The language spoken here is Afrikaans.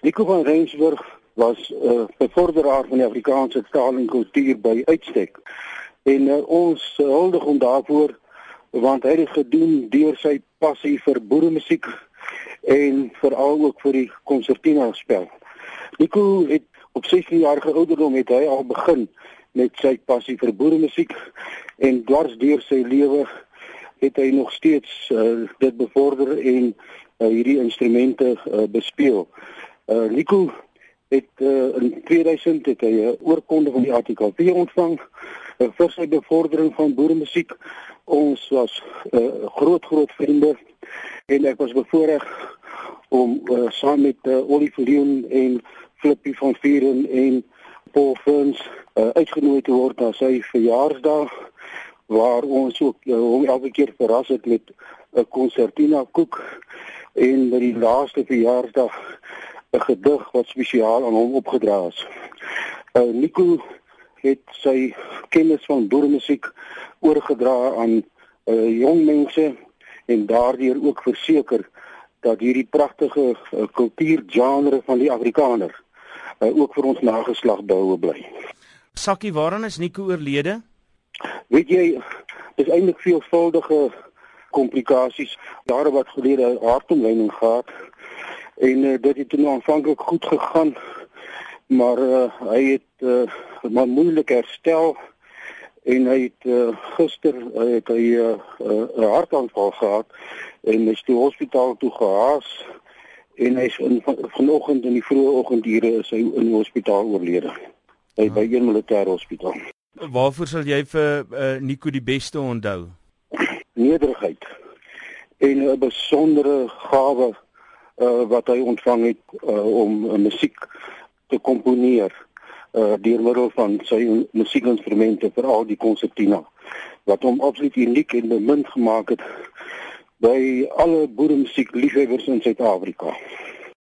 Nico van Rensburg was 'n uh, bevorderaar van die Afrikaanse taal en kultuur by uitstek. En uh, ons huldig hom daarvoor want hy het dit gedoen deur sy passie vir boeremusiek en veral ook vir die konsertina spel. Nico het op 16 jarige ouderdom het hy al begin met sy passie vir boeremusiek en dwars deur sy lewe het hy nog steeds uh, dit bevorder en uh, hierdie instrumente uh, bespeel. Uh, Nico het uh, in 2000 het hy 'n oorkonde van die ATKV ontvang uh, vir sy bevordering van boeremusiek. Ons was uh, groot groot vriende en ek was bevoorreg om uh, saam met uh, Ollie Leon en Flippie van Vieren en Paul Ferns uh, uitgenooi te word na sy verjaarsdag waar ons ook uh, hom elke keer verras het met 'n konsertina koek en by die laaste verjaarsdag 'n gedig wat spesiaal aan hom opgedra is. Uh, Nico het sy kennis van boeremusiek oorgedra aan uh, jong mense en daardeur ook verseker dat hierdie pragtige uh, kultuurgenre van die Afrikaner uh, ook vir ons nageslag behoue bly. Sakkie, waaraan is Nico oorlede? Weet jy, dis eintlik veelvuldige komplikasies. Daar wat gelede hartomleiding gehad en uh, dit het nou aanvanklik goed gegaan, maar uh, hy het uh, maar moeilik herstel en hy het uh, gister uh, het hy 'n uh, uh, hartaanval gehad en is toe hospitaal toe gehaas en hy is in van, vanoggend in die vroeë oggendure is hy in die hospitaal oorlede. Hy by een militêre hospitaal. Waarvoor sal jy vir uh, Nico die beste onthou? Nederigheid en 'n besondere gawe uh, wat hy ontvang het uh, om uh, musiek te komponeer uh, deur middel van sy musiekinstrumente veral die konsertina wat hom absoluut uniek en bemind gemaak het by alle boeremusiek liefhebbers in Suid-Afrika.